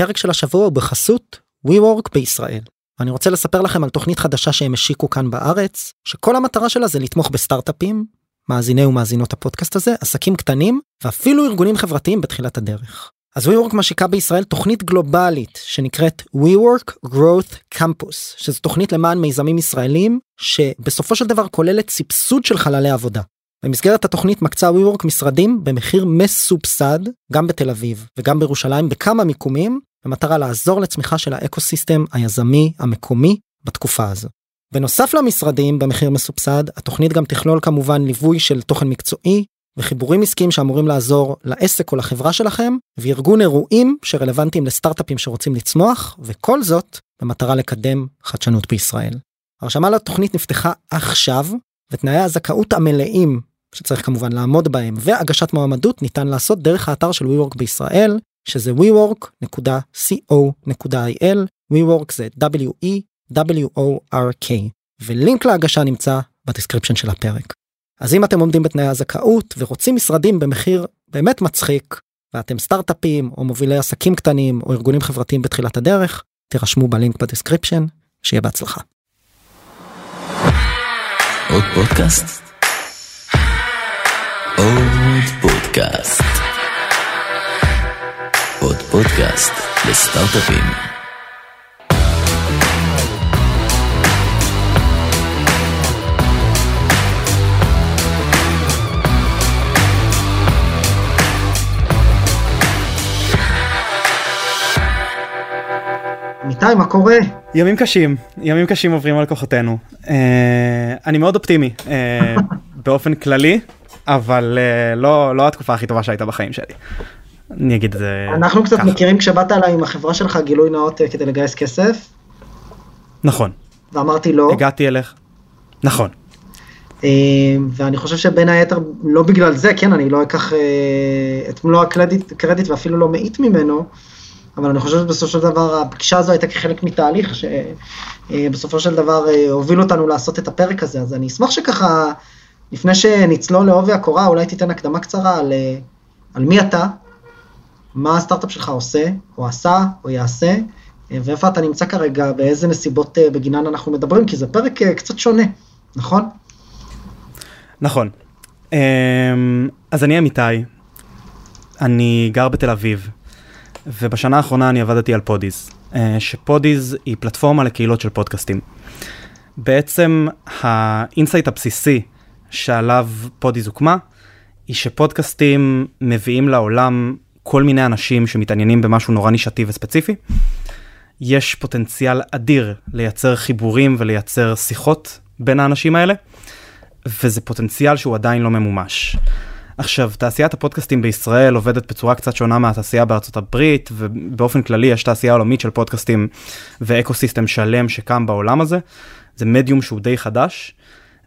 הפרק של השבוע הוא בחסות WeWork בישראל. אני רוצה לספר לכם על תוכנית חדשה שהם השיקו כאן בארץ, שכל המטרה שלה זה לתמוך בסטארט-אפים, מאזיני ומאזינות הפודקאסט הזה, עסקים קטנים ואפילו ארגונים חברתיים בתחילת הדרך. אז WeWork משיקה בישראל תוכנית גלובלית שנקראת WeWork Growth Campus, שזו תוכנית למען מיזמים ישראלים שבסופו של דבר כוללת סבסוד של חללי עבודה. במסגרת התוכנית מקצה WeWork משרדים במחיר מסובסד גם בתל אביב וגם בירושלים בכמה מיקומים במטרה לעזור לצמיחה של האקוסיסטם היזמי המקומי בתקופה הזו. בנוסף למשרדים במחיר מסובסד התוכנית גם תכלול כמובן ליווי של תוכן מקצועי וחיבורים עסקיים שאמורים לעזור לעסק או לחברה שלכם וארגון אירועים שרלוונטיים לסטארט-אפים שרוצים לצמוח וכל זאת במטרה לקדם חדשנות בישראל. הרשמה לתוכנית נפתחה עכשיו ותנאי הזכאות המלאים שצריך כמובן לעמוד בהם והגשת מועמדות ניתן לעשות דרך האתר של WeWork בישראל שזה wework.co.il WeWork זה W-E-W-O-R-K ולינק להגשה נמצא ב description של הפרק. אז אם אתם עומדים בתנאי הזכאות ורוצים משרדים במחיר באמת מצחיק ואתם סטארט-אפים או מובילי עסקים קטנים או ארגונים חברתיים בתחילת הדרך תירשמו בלינק ב description שיהיה בהצלחה. עוד פודקאסט? עוד פודקאסט. עוד פודקאסט לסטארט-אפים. איתי מה קורה? ימים קשים, ימים קשים עוברים על כוחותינו. Uh, אני מאוד אופטימי uh, באופן כללי, אבל uh, לא, לא התקופה הכי טובה שהייתה בחיים שלי. אני אגיד את זה אנחנו קצת ככה. מכירים כשבאת אליי עם החברה שלך גילוי נאות אה, כדי לגייס כסף נכון, ואמרתי לא הגעתי אליך. נכון, אה, ואני חושב שבין היתר לא בגלל זה כן אני לא אקח אה, את מלוא הקרדיט קרדיט ואפילו לא מאית ממנו. אבל אני חושב שבסופו של דבר הפגישה הזו הייתה כחלק מתהליך שבסופו של דבר הוביל אותנו לעשות את הפרק הזה אז אני אשמח שככה לפני שנצלול לעובי הקורה אולי תיתן הקדמה קצרה על, על מי אתה, מה הסטארט-אפ שלך עושה או עשה או יעשה אה, ואיפה אתה נמצא כרגע באיזה נסיבות אה, בגינן אנחנו מדברים כי זה פרק אה, קצת שונה נכון? נכון. Um, אז אני אמיתי, אני גר בתל אביב, ובשנה האחרונה אני עבדתי על פודיז, שפודיז היא פלטפורמה לקהילות של פודקאסטים. בעצם ה insight הבסיסי שעליו פודיז הוקמה, היא שפודקאסטים מביאים לעולם כל מיני אנשים שמתעניינים במשהו נורא נישתי וספציפי. יש פוטנציאל אדיר לייצר חיבורים ולייצר שיחות בין האנשים האלה, וזה פוטנציאל שהוא עדיין לא ממומש. עכשיו, תעשיית הפודקאסטים בישראל עובדת בצורה קצת שונה מהתעשייה בארצות הברית, ובאופן כללי יש תעשייה עולמית של פודקאסטים ו ecosystem שלם שקיים בעולם הזה. זה מדיום שהוא די חדש,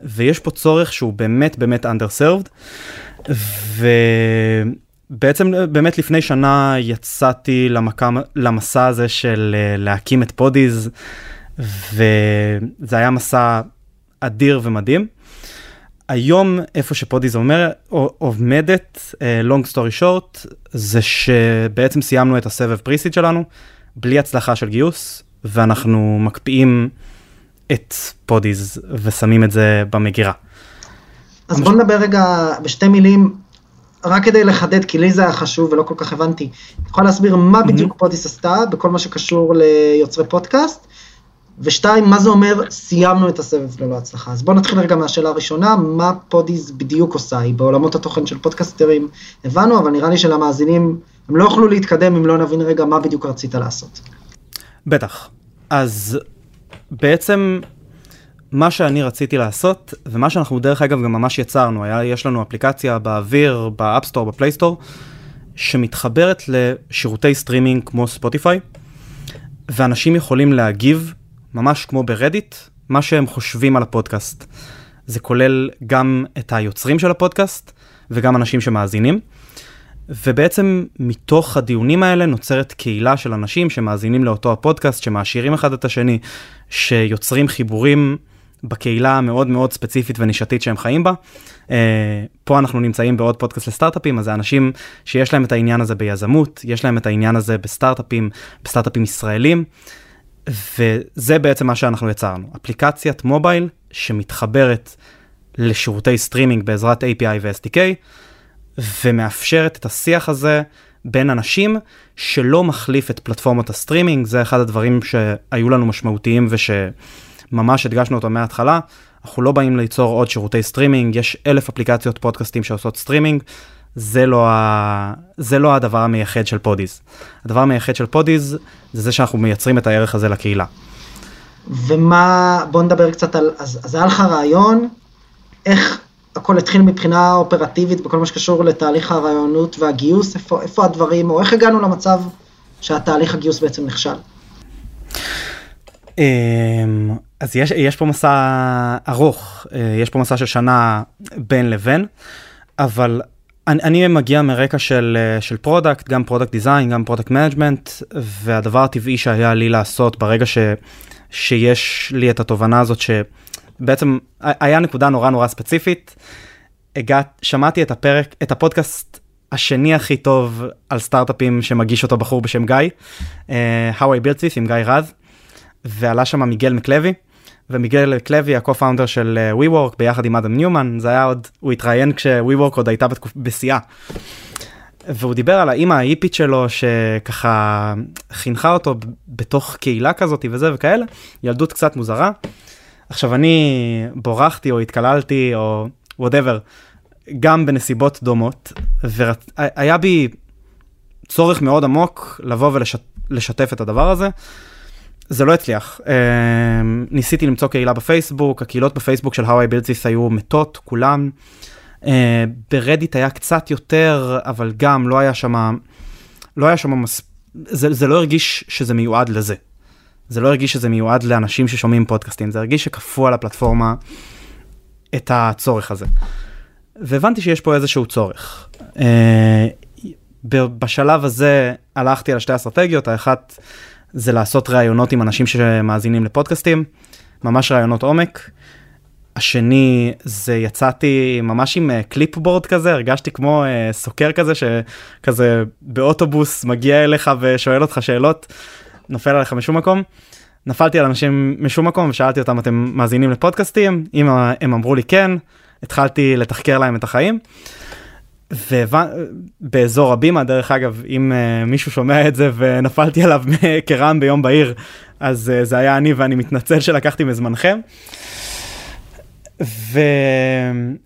ויש פה צורך שהוא באמת באמת underserved, ובעצם באמת לפני שנה יצאתי למק.., למסע הזה של אה, להקים את פודיז, וזה היה מסע אדיר ומדהים. היום איפה שפודיז אומר, עומדת, uh, long story short, זה שבעצם סיימנו את הסבב pre-seed שלנו, בלי הצלחה של גיוס, ואנחנו מקפיאים את פודיז ושמים את זה במגירה. אז בוא נדבר רגע בשתי מילים, רק כדי לחדד, כי לי זה היה חשוב ולא כל כך הבנתי. יכול להסביר מה בדיוק פודיז עשתה בכל מה שקשור ליוצרי פודקאסט, ושתיים, מה זה אומר סיימנו את הסבב ללא הצלחה. אז בואו נתחיל רגע מהשאלה הראשונה, מה פודיז בדיוק עושה? היא בעולמות התוכן של פודקאסטרים הבנו, אבל נראה לי שלמאזינים, הם לא יוכלו להתקדם אם לא נבין רגע מה בדיוק רצית לעשות. בטח. אז בעצם מה שאני רציתי לעשות, ומה שאנחנו דרך אגב גם ממש יצרנו, היה, יש לנו אפליקציה באוויר, באפסטור, בפלייסטור, שמתחברת לשירותי סטרימינג כמו ספוטיפיי, ואנשים יכולים להגיב, ממש כמו ברדיט, מה שהם חושבים על הפודקאסט. זה כולל גם את היוצרים של הפודקאסט, וגם אנשים שמאזינים. ובעצם מתוך הדיונים האלה נוצרת קהילה של אנשים שמאזינים לאותו הפודקאסט, שמעשירים אחד את השני, שיוצרים חיבורים בקהילה המאוד מאוד ספציפית ונישתית שהם חיים בה. Uh, פה אנחנו נמצאים בעוד פודקאסט לסטארט-אפים, אז זה אנשים שיש להם את העניין הזה ביזמות, יש להם את העניין הזה בסטארט-אפים, בסטארט-אפים ישראלים, וזה בעצם מה שאנחנו יצרנו, אפליקציית מובייל שמתחברת לשירותי סטרימינג בעזרת API ו-SDK, ומאפשרת את השיח הזה בין אנשים שלא מחליף את פלטפורמות הסטרימינג, זה אחד הדברים שהיו לנו משמעותיים ושממש הדגשנו אותו מההתחלה. אנחנו לא באים ליצור עוד שירותי סטרימינג, יש אלף אפליקציות פודקאסטים שעושות סטרימינג, זה לא, ה... זה לא הדבר המייחד של פודיז. הדבר המייחד של פודיז זה זה שאנחנו מייצרים את הערך הזה לקהילה. ומה, בוא נדבר קצת על, אז, אז היה לך רעיון, איך הכל התחיל מבחינה אופרטיבית בכל מה שקשור לתהליך הרעיונות והגיוס, איפה, איפה הדברים, או איך הגענו למצב שהתהליך הגיוס בעצם נכשל? אז יש, יש פה מסע ארוך, אה, יש פה מסע של שנה בין לבין, אבל אני, אני מגיע מרקע של, אה, של product, גם product design, גם product management, והדבר הטבעי שהיה לי לעשות ברגע ש, שיש לי את התובנה הזאת שבעצם היה נקודה נורא נורא ספציפית, הגעת, שמעתי את הפרק, את הפודקאסט השני הכי טוב על סטארט-אפים שמגיש אותו בחור בשם גיא, uh, How I Built This עם גיא רז, ועלה שם מיגל מקלווי. ומיגל מקלווי, ה-co-founder של אה, WeWork ביחד עם אדם ניומן, זה היה עוד, הוא התראיין כש-WeWork עוד הייתה בתקופ... בשיאה. והוא דיבר על האימא ההיפית שלו שככה חינכה אותו בתוך קהילה כזאת וזה וכאלה, ילדות קצת מוזרה. עכשיו אני בורכתי או התקללתי או whatever, גם בנסיבות דומות, והיה בי צורך מאוד עמוק לבוא ולשתף ולשת... את הדבר הזה. זה לא הצליח. Uh, ניסיתי למצוא קהילה בפייסבוק, הקהילות בפייסבוק של How I Built This היו מתות, כולם. Uh, ברדיט היה קצת יותר, אבל גם לא היה שם, לא היה שם, מס... זה, זה לא הרגיש שזה מיועד לזה. זה לא הרגיש שזה מיועד לאנשים ששומעים פודקאסטים, זה הרגיש שכפו על הפלטפורמה את הצורך הזה. והבנתי שיש פה איזשהו צורך. Uh, בשלב הזה הלכתי על שתי אסטרטגיות, האחת זה לעשות ראיונות עם אנשים שמאזינים לפודקאסטים, ממש ראיונות עומק. השני זה יצאתי ממש עם קליפבורד אה, כזה, הרגשתי כמו uh, סוקר כזה שכזה באוטובוס מגיע אליך ושואל אותך שאלות, נופל עליך משום מקום. נפלתי על אנשים משום מקום ושאלתי אותם אתם מאזינים לפודקאסטים, אם הם אמרו לי כן, התחלתי לתחקר להם את החיים. ובאזור הבימה, דרך אגב, אם uh, מישהו שומע את זה ונפלתי עליו כרעם ביום בהיר, אז uh, זה היה אני ואני מתנצל שלקחתי מזמנכם. ו...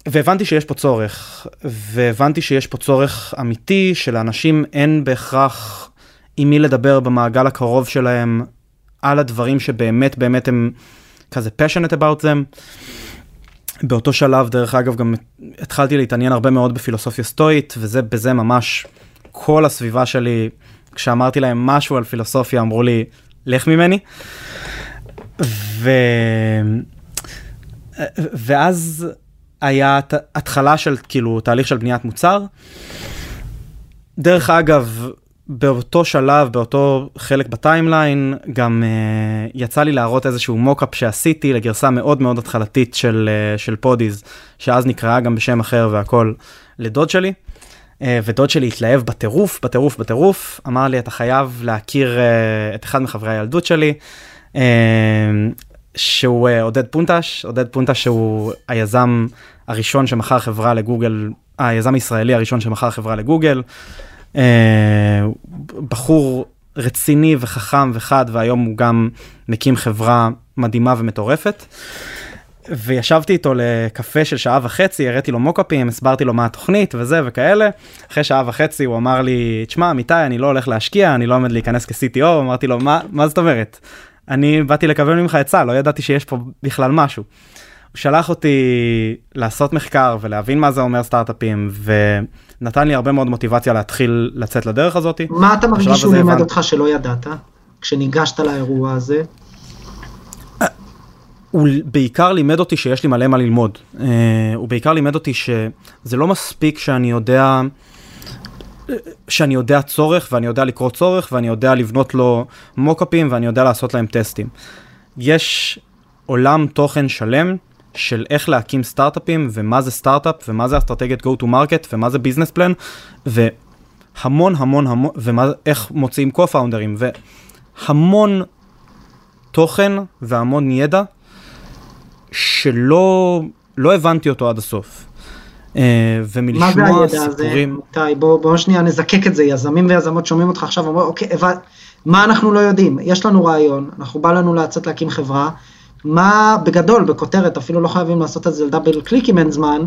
והבנתי שיש פה צורך, והבנתי שיש פה צורך אמיתי שלאנשים אין בהכרח עם מי לדבר במעגל הקרוב שלהם על הדברים שבאמת באמת הם כזה passionate about them. באותו שלב, דרך אגב, גם התחלתי להתעניין הרבה מאוד בפילוסופיה סטואית, וזה בזה ממש כל הסביבה שלי, כשאמרתי להם משהו על פילוסופיה, אמרו לי, לך ממני. ו... ואז היה התחלה של כאילו תהליך של בניית מוצר. דרך אגב, באותו שלב, באותו חלק ב timeline, גם uh, יצא לי להראות איזשהו mockup שעשיתי לגרסה מאוד מאוד התחלתית של, uh, של פודיז, שאז נקראה גם בשם אחר והכל, לדוד שלי. Uh, ודוד שלי התלהב בטירוף, בטירוף, בטירוף, אמר לי, אתה חייב להכיר uh, את אחד מחברי הילדות שלי, uh, שהוא uh, עודד פונטש, עודד פונטש שהוא היזם הראשון שמכר חברה לגוגל, היזם הישראלי הראשון שמכר חברה לגוגל. אה, בחור רציני וחכם וחד, והיום הוא גם מקים חברה מדהימה ומטורפת. וישבתי איתו לקפה של שעה וחצי, הראיתי לו מוקאפים, הסברתי לו מה התוכנית וזה וכאלה. אחרי שעה וחצי הוא אמר לי, תשמע, אמיתי, אני לא הולך להשקיע, אני לא עומד להיכנס כ-CTO, אמרתי לו, מה, מה זאת אומרת? אני באתי לקבל ממך עצה, לא ידעתי שיש פה בכלל משהו. הוא שלח אותי לעשות מחקר ולהבין מה זה אומר סטארט-אפים, ונתן לי הרבה מאוד מוטיבציה להתחיל לצאת לדרך הזאת. מה אתה מרגיש שהוא לימד הבנ... אותך שלא ידעת, כשניגשת לאירוע הזה? הוא בעיקר לימד אותי שיש לי מלא מה ללמוד. Uh, הוא בעיקר לימד אותי שזה לא מספיק שאני יודע, שאני יודע צורך ואני יודע לקרוא צורך ואני יודע לבנות לו מוקאפים ואני יודע לעשות להם טסטים. יש עולם תוכן שלם של איך להקים סטארט-אפים ומה זה סטארט-אפ ומה זה אסטרטגיית go to market ומה זה ביזנס פלן והמון המון המון ואיך מוציאים co-founders והמון תוכן והמון ידע שלא לא הבנתי אותו עד הסוף. ומלשמוע סיפורים... מה זה הידע הזה? איתי, בוא, בוא שנייה נזקק את זה, יזמים ויזמות שומעים אותך עכשיו, אומרים, אוקיי, הבנ... מה אנחנו לא יודעים? יש לנו רעיון, אנחנו בא לנו לצאת להקים חברה, מה בגדול, בכותרת, אפילו לא חייבים לעשות את זה ל double click אם אין זמן,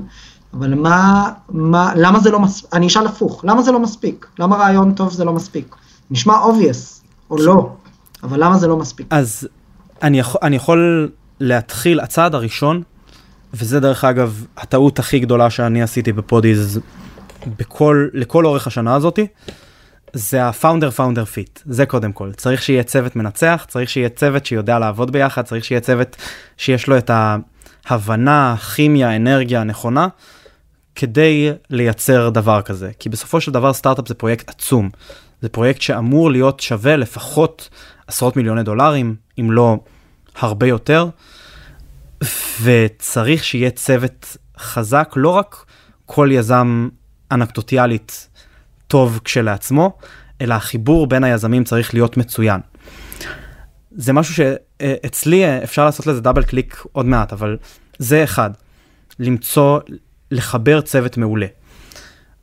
אבל מה, מה, למה זה לא מספיק, אני אשאל הפוך, למה זה לא מספיק? למה רעיון טוב זה לא מספיק? נשמע obvious, או לא, אבל למה זה לא מספיק? אז אני יכול, אני יכול להתחיל, הצעד הראשון, וזה דרך אגב הטעות הכי גדולה שאני עשיתי בפודיז בכל, לכל אורך השנה הזאתי, זה ה-founder founder fit, זה קודם כל. צריך שיהיה צוות מנצח, צריך שיהיה צוות שיודע לעבוד ביחד, צריך שיהיה צוות שיש לו את ההבנה, הכימיה, אנרגיה הנכונה, כדי לייצר דבר כזה. כי בסופו של דבר סטארט-אפ זה פרויקט עצום. זה פרויקט שאמור להיות שווה לפחות עשרות מיליוני דולרים, אם לא הרבה יותר, וצריך שיהיה צוות חזק, לא רק כל יזם אנקדוטיאלית טוב כשלעצמו, אלא החיבור בין היזמים צריך להיות מצוין. זה משהו שאצלי אפשר לעשות לזה דאבל קליק עוד מעט, אבל זה אחד, למצוא, לחבר צוות מעולה.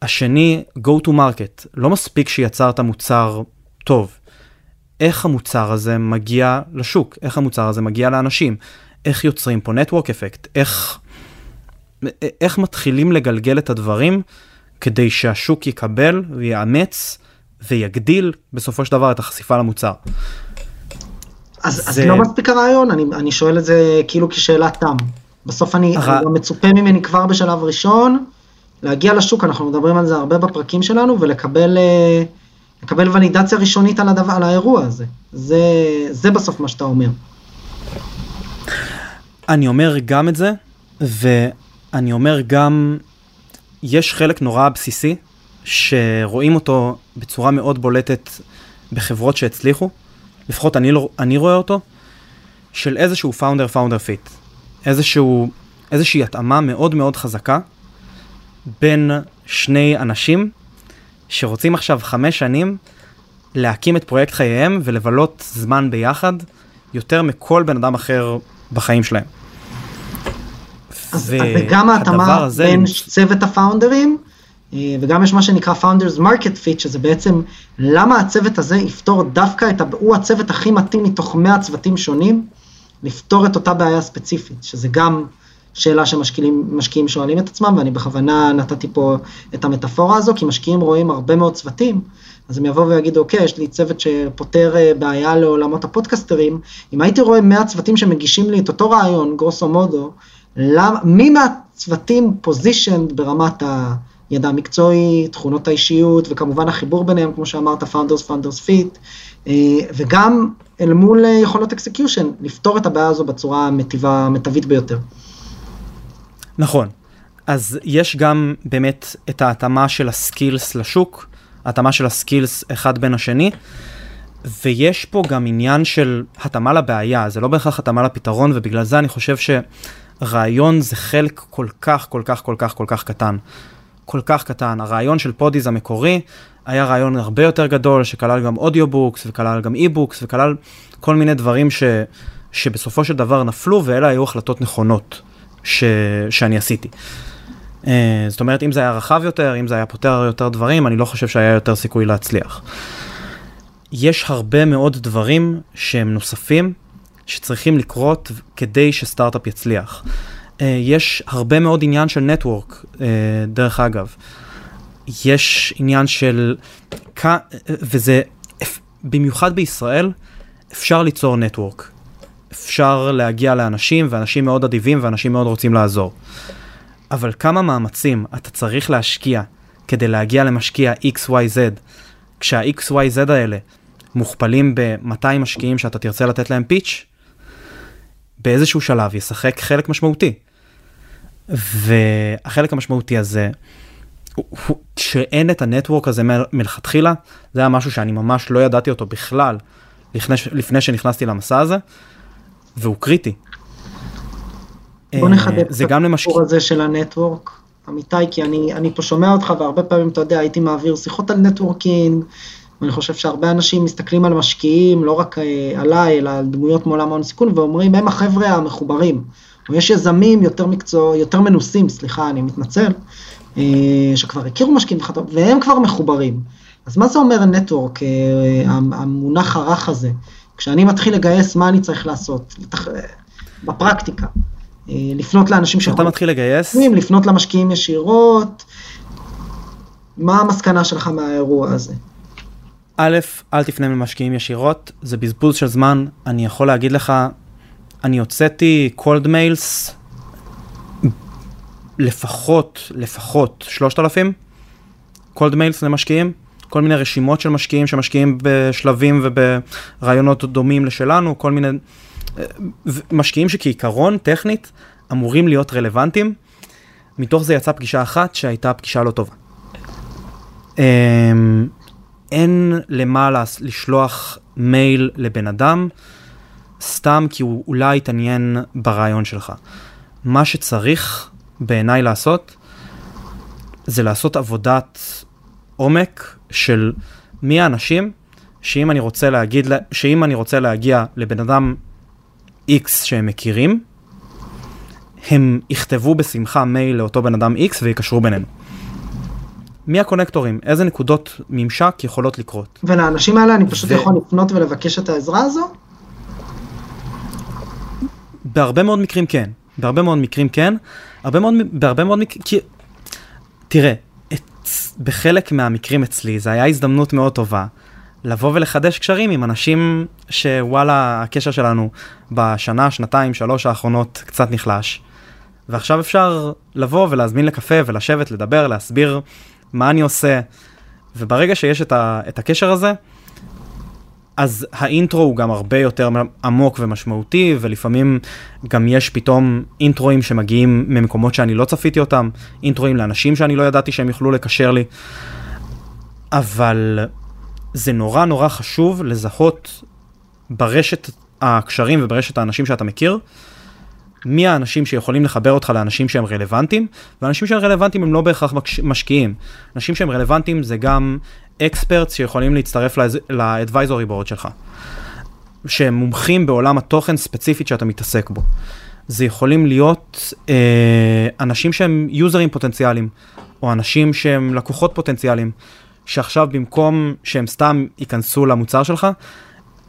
השני, go to market, לא מספיק שיצרת מוצר טוב. איך המוצר הזה מגיע לשוק, איך המוצר הזה מגיע לאנשים, איך יוצרים פה נטוורק אפקט, איך, איך מתחילים לגלגל את הדברים כדי שהשוק יקבל ויאמץ ויגדיל בסופו של דבר את החשיפה למוצר. אז, זה... אז לא מספיק הרעיון, אני, אני שואל את זה כאילו כשאלת תם. בסוף אני, הר... אני מצופה ממני כבר בשלב ראשון להגיע לשוק, אנחנו מדברים על זה הרבה בפרקים שלנו, ולקבל אה, לקבל ולידציה ראשונית על, הדבר, על האירוע הזה. זה, זה בסוף מה שאתה אומר. אני אומר גם את זה, ואני אומר גם יש חלק נורא בסיסי, שרואים אותו בצורה מאוד בולטת בחברות שהצליחו, לפחות אני, לא, אני רואה אותו, של איזשהו founder founder fit. איזשהו, איזושהי התאמה מאוד מאוד חזקה בין שני אנשים שרוצים עכשיו חמש שנים להקים את פרויקט חייהם ולבלות זמן ביחד יותר מכל בן אדם אחר בחיים שלהם. אז, זה גם ההתאמה בין צוות הפאונדרים, אה, וגם יש מה שנקרא Founders Market Fit, שזה בעצם למה הצוות הזה יפתור דווקא את, הוא הצוות הכי מתאים מתוך 100 צוותים שונים, לפתור את אותה בעיה ספציפית, שזה גם שאלה שמשקיעים שואלים את עצמם, ואני בכוונה נתתי פה את המטאפורה הזו, כי משקיעים רואים הרבה מאוד צוותים, אז הם יבואו ויגידו, אוקיי, יש לי צוות שפותר אה, בעיה לעולמות הפודקסטרים, אם הייתי רואה 100 צוותים שמגישים לי את אותו רעיון, גרוסו מודו, למה, מי מהצוותים positioned ברמת הידע המקצועי, תכונות האישיות, וכמובן החיבור ביניהם, כמו שאמרת, Founders Fit, אה, וגם אל מול אה, יכולות execution, לפתור את הבעיה הזו בצורה המטיבה, המיטבית ביותר. נכון. אז יש גם באמת את ההתאמה של ה skills לשוק, התאמה של ה skills אחד בין השני, ויש פה גם עניין של התאמה לבעיה, זה לא בהכרח התאמה לפתרון, ובגלל זה אני חושב ש... רעיון זה חלק כל כך, כל כך, כל כך, כל כך קטן. כל כך קטן. הרעיון של פודיז המקורי היה רעיון הרבה יותר גדול, שכלל גם audiobooks, וכלל גם e-books, וכלל כל מיני דברים ש, שבסופו של דבר נפלו, ואלה היו החלטות נכונות ש, שאני עשיתי. Uh, זאת אומרת, אם זה היה רחב יותר, אם זה היה פותר יותר דברים, אני לא חושב שהיה יותר סיכוי להצליח. יש הרבה מאוד דברים שהם נוספים, שצריכים לקרות כדי שסטארט-אפ יצליח. Uh, יש הרבה מאוד עניין של נטוורק, uh, דרך אגב. יש עניין של, וזה, במיוחד בישראל, אפשר ליצור נטוורק. אפשר להגיע לאנשים, ואנשים מאוד אדיבים, ואנשים מאוד רוצים לעזור. אבל כמה מאמצים אתה צריך להשקיע כדי להגיע למשקיע XYZ, כשה-XYZ האלה מוכפלים ב-200 משקיעים שאתה תרצה לתת להם פיץ', באיזשהו שלב ישחק חלק משמעותי. והחלק המשמעותי הזה, שאין את הנטוורק הזה מלכתחילה, זה היה משהו שאני ממש לא ידעתי אותו בכלל לפני, לפני שנכנסתי למסע הזה, והוא קריטי. בוא נחדד זה גם למשקיעים. הסיפור הזה של הנטוורק, אמיתי, כי אני, אני פה שומע אותך והרבה פעמים, אתה יודע, הייתי מעביר שיחות על נטוורקינג, ואני חושב שהרבה אנשים מסתכלים על משקיעים, לא רק אה, עליי, אלא על דמויות מעולם ההון סיכון, ואומרים, הם החבר'ה המחוברים. או יש יזמים יותר מקצוע, יותר מנוסים, סליחה, אני מתנצל, אה, שכבר הכירו משקיעים וכדומה, והם כבר מחוברים. אז מה זה אומר נטוורק, המונח הרך הזה? כשאני מתחיל לגייס, מה אני צריך לעשות? בפרקטיקה. לפנות לאנשים שאתה שיכול... מתחיל לגייס? לפנות למשקיעים ישירות. מה המסקנה שלך מהאירוע הזה? א', אל תפנה למשקיעים ישירות, זה בזבוז של זמן. אני יכול להגיד לך, אני הוצאתי קולד מיילס לפחות, לפחות 3,000 קולד מיילס למשקיעים, כל מיני רשימות של משקיעים שמשקיעים בשלבים וברעיונות דומים לשלנו, כל מיני משקיעים שכעיקרון, טכנית, אמורים להיות רלוונטיים. מתוך זה יצאה פגישה אחת שהייתה פגישה לא טובה. אין למה לשלוח מייל לבן אדם, סתם כי הוא אולי יתעניין ברעיון שלך. מה שצריך בעיניי לעשות, זה לעשות עבודת עומק של מי האנשים שאם אני רוצה להגיד, שאם אני רוצה להגיע לבן אדם X שהם מכירים, הם יכתבו בשמחה מייל לאותו בן אדם X ויקשרו בינינו. מי הקונקטורים? איזה נקודות ממשק יכולות לקרות? ולאנשים האלה אני פשוט ו... יכול לפנות ולבקש את העזרה הזו? בהרבה מאוד מקרים כן. בהרבה מאוד מקרים כן. הרבה מאוד, בהרבה מאוד מקרים... כי... תראה, את... בחלק מהמקרים אצלי זה היה הזדמנות מאוד טובה לבוא ולחדש קשרים עם אנשים שוואלה, הקשר שלנו בשנה, שנתיים, שלוש האחרונות קצת נחלש. ועכשיו אפשר לבוא ולהזמין לקפה ולשבת, לדבר, להסביר מה אני עושה. וברגע שיש את, ה, את הקשר הזה, אז האינטרו הוא גם הרבה יותר עמוק ומשמעותי, ולפעמים גם יש פתאום אינטרואים שמגיעים ממקומות שאני לא צפיתי אותם, אינטרואים לאנשים שאני לא ידעתי שהם יוכלו לקשר לי. אבל זה נורא נורא חשוב לזהות ברשת הקשרים וברשת האנשים שאתה מכיר, מי האנשים שיכולים לחבר אותך לאנשים שהם רלוונטיים, ואנשים שהם רלוונטיים הם לא בהכרח משקיעים. אנשים שהם רלוונטיים זה גם אקספרטס שיכולים להצטרף ל-advisory board שלך, שהם מומחים בעולם התוכן ספציפית שאתה מתעסק בו. זה יכולים להיות אה, אנשים שהם יוזרים פוטנציאליים, או אנשים שהם לקוחות פוטנציאליים, שעכשיו במקום שהם סתם ייכנסו למוצר שלך,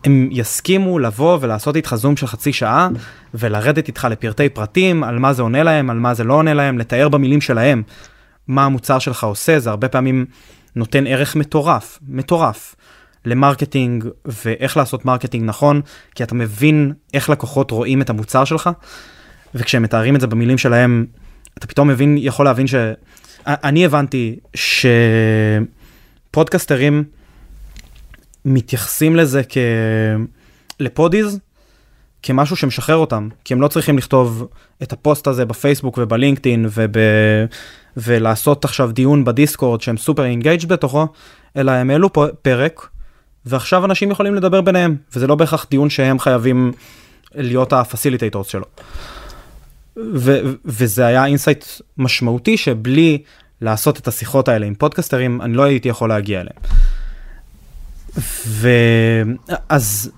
הם יסכימו לבוא ולעשות איתך זום של חצי שעה ולרדת איתך לפרטי פרטים על מה זה עונה להם, על מה זה לא עונה להם, לתאר במילים שלהם מה המוצר שלך עושה, זה הרבה פעמים נותן ערך מטורף, מטורף, ל marketing ואיך לעשות marketing נכון, כי אתה מבין איך לקוחות רואים את המוצר שלך, וכשהם מתארים את זה במילים שלהם, אתה פתאום מבין, יכול להבין ש... אני הבנתי ש podcasters, מתייחסים לזה כ... לפודיז כמשהו שמשחרר אותם, כי הם לא צריכים לכתוב את הפוסט הזה בפייסבוק ובלינקדאין וב... ולעשות עכשיו דיון בדיסקורד שהם super engaged בתוכו, אלא הם העלו פרק, ועכשיו אנשים יכולים לדבר ביניהם, וזה לא בהכרח דיון שהם חייבים להיות ה facilitators שלו. ו- וזה היה insight משמעותי שבלי לעשות את השיחות האלה עם podcasters, אני לא הייתי יכול להגיע אליהם. ואז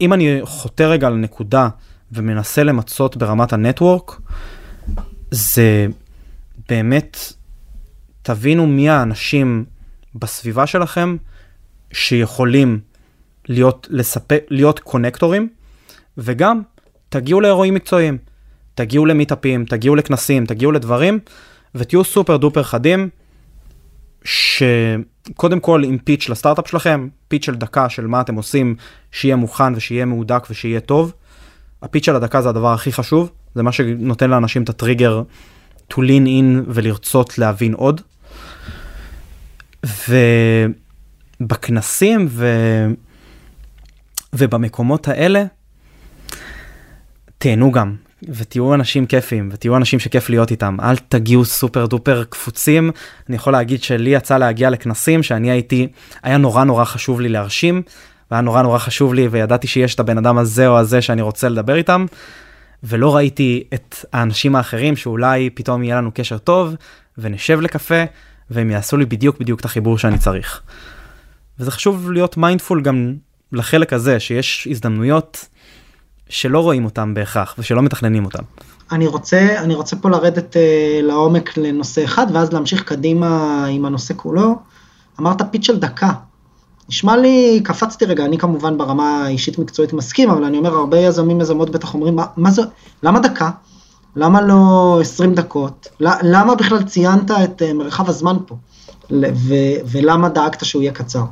אם אני חותר רגע לנקודה ומנסה למצות ברמת הנטוורק, זה באמת, תבינו מי האנשים בסביבה שלכם שיכולים להיות, לספק, להיות קונקטורים, וגם תגיעו לאירועים מקצועיים, תגיעו למיטאפים, תגיעו לכנסים, תגיעו לדברים, ותהיו סופר דופר חדים, שקודם כל עם פיץ' לסטארט-אפ שלכם, פיץ' של דקה של מה אתם עושים, שיהיה מוכן ושיהיה מהודק ושיהיה טוב. הפיץ' של הדקה זה הדבר הכי חשוב, זה מה שנותן לאנשים את הטריגר to lean in ולרצות להבין עוד. ובכנסים ו... ובמקומות האלה, תהנו גם, ותהיו אנשים כיפים, ותהיו אנשים שכיף להיות איתם. אל תגיעו סופר דופר קפוצים. אני יכול להגיד שלי יצא להגיע לכנסים שאני הייתי, היה נורא נורא חשוב לי להרשים, והיה נורא נורא חשוב לי, וידעתי שיש את הבן אדם הזה או הזה שאני רוצה לדבר איתם. ולא ראיתי את האנשים האחרים שאולי פתאום יהיה לנו קשר טוב, ונשב לקפה, והם יעשו לי בדיוק בדיוק את החיבור שאני צריך. וזה חשוב להיות מיינדפול גם לחלק הזה, שיש הזדמנויות שלא רואים אותם בהכרח, ושלא מתכננים אותם. אני רוצה, אני רוצה פה לרדת uh, לעומק לנושא אחד, ואז להמשיך קדימה עם הנושא כולו. אמרת פיץ של דקה. נשמע לי, קפצתי רגע, אני כמובן ברמה האישית מקצועית מסכים, אבל אני אומר, הרבה יזמים יזמות בטח אומרים, מה, מה זה, למה דקה? למה לא 20 דקות? למה בכלל ציינת את uh, מרחב הזמן פה? ו, ולמה דאגת שהוא יהיה קצר?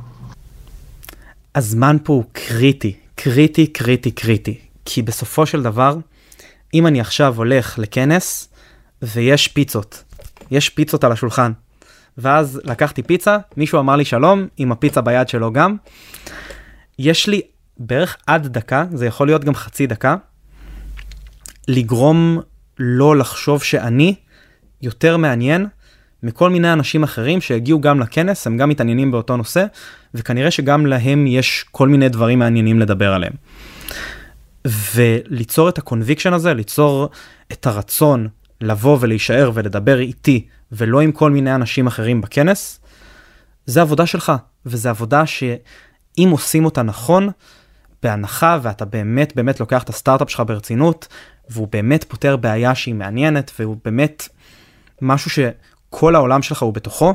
הזמן פה הוא קריטי, קריטי, קריטי, קריטי. כי בסופו של דבר, אם אני עכשיו הולך לכנס ויש פיצות, יש פיצות על השולחן, ואז לקחתי פיצה, מישהו אמר לי שלום, עם הפיצה ביד שלו גם, יש לי בערך עד דקה, זה יכול להיות גם חצי דקה, לגרום לא לחשוב שאני יותר מעניין מכל מיני אנשים אחרים שהגיעו גם לכנס, הם גם מתעניינים באותו נושא, וכנראה שגם להם יש כל מיני דברים מעניינים לדבר עליהם. וליצור את ה conviction הזה, ליצור את הרצון לבוא ולהישאר ולדבר איתי ולא עם כל מיני אנשים אחרים בכנס, זה עבודה שלך, וזה עבודה שאם עושים אותה נכון, בהנחה ואתה באמת באמת לוקח את הסטארט-אפ שלך ברצינות, והוא באמת פותר בעיה שהיא מעניינת, והוא באמת משהו שכל העולם שלך הוא בתוכו,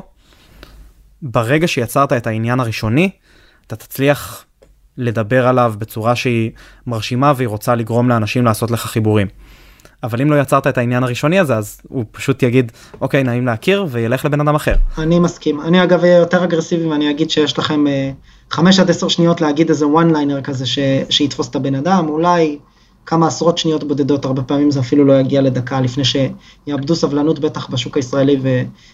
ברגע שיצרת את העניין הראשוני, אתה תצליח לדבר עליו בצורה שהיא מרשימה והיא רוצה לגרום לאנשים לעשות לך חיבורים. אבל אם לא יצרת את העניין הראשוני הזה אז הוא פשוט יגיד אוקיי נעים להכיר וילך לבן אדם אחר. אני מסכים אני אגב אהיה יותר אגרסיבי ואני אגיד שיש לכם uh, 5 עד 10 שניות להגיד איזה one liner כזה ש, שיתפוס את הבן אדם אולי כמה עשרות שניות בודדות הרבה פעמים זה אפילו לא יגיע לדקה לפני שיאבדו סבלנות בטח בשוק הישראלי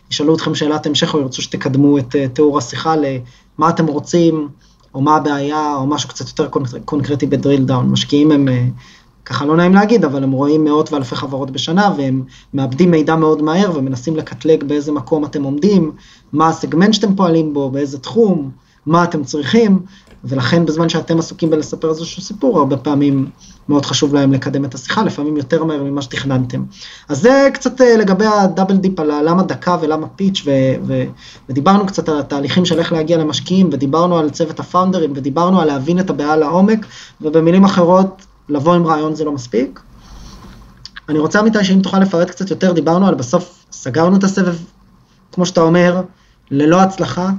וישאלו אתכם שאלת המשך או ירצו שתקדמו את uh, תיאור השיחה למה אתם רוצים. או מה הבעיה, או משהו קצת יותר קונקרטי בדריל דאון. משקיעים הם, אה, ככה לא נעים להגיד, אבל הם רואים מאות ואלפי חברות בשנה, והם מאבדים מידע מאוד מהר, ומנסים לקטלג באיזה מקום אתם עומדים, מה הסגמנט שאתם פועלים בו, באיזה תחום, מה אתם צריכים, ולכן בזמן שאתם עסוקים בלספר איזשהו סיפור, הרבה פעמים מאוד חשוב להם לקדם את השיחה, לפעמים יותר מהר ממה שתכננתם. אז זה קצת אה, לגבי ה double dip על למה deck ולמה pitch, ו- ו- ודיברנו קצת על התהליכים של איך להגיע למשקיעים, ודיברנו על צוות הפאונדרים, ודיברנו על להבין את הבעיה לעומק, ובמילים אחרות, לבוא עם רעיון זה לא מספיק. אני רוצה אמיתי שאם תוכל לפרט קצת יותר, דיברנו על בסוף, סגרנו את הסבב, כמו שאתה אומר, ללא הצלחה,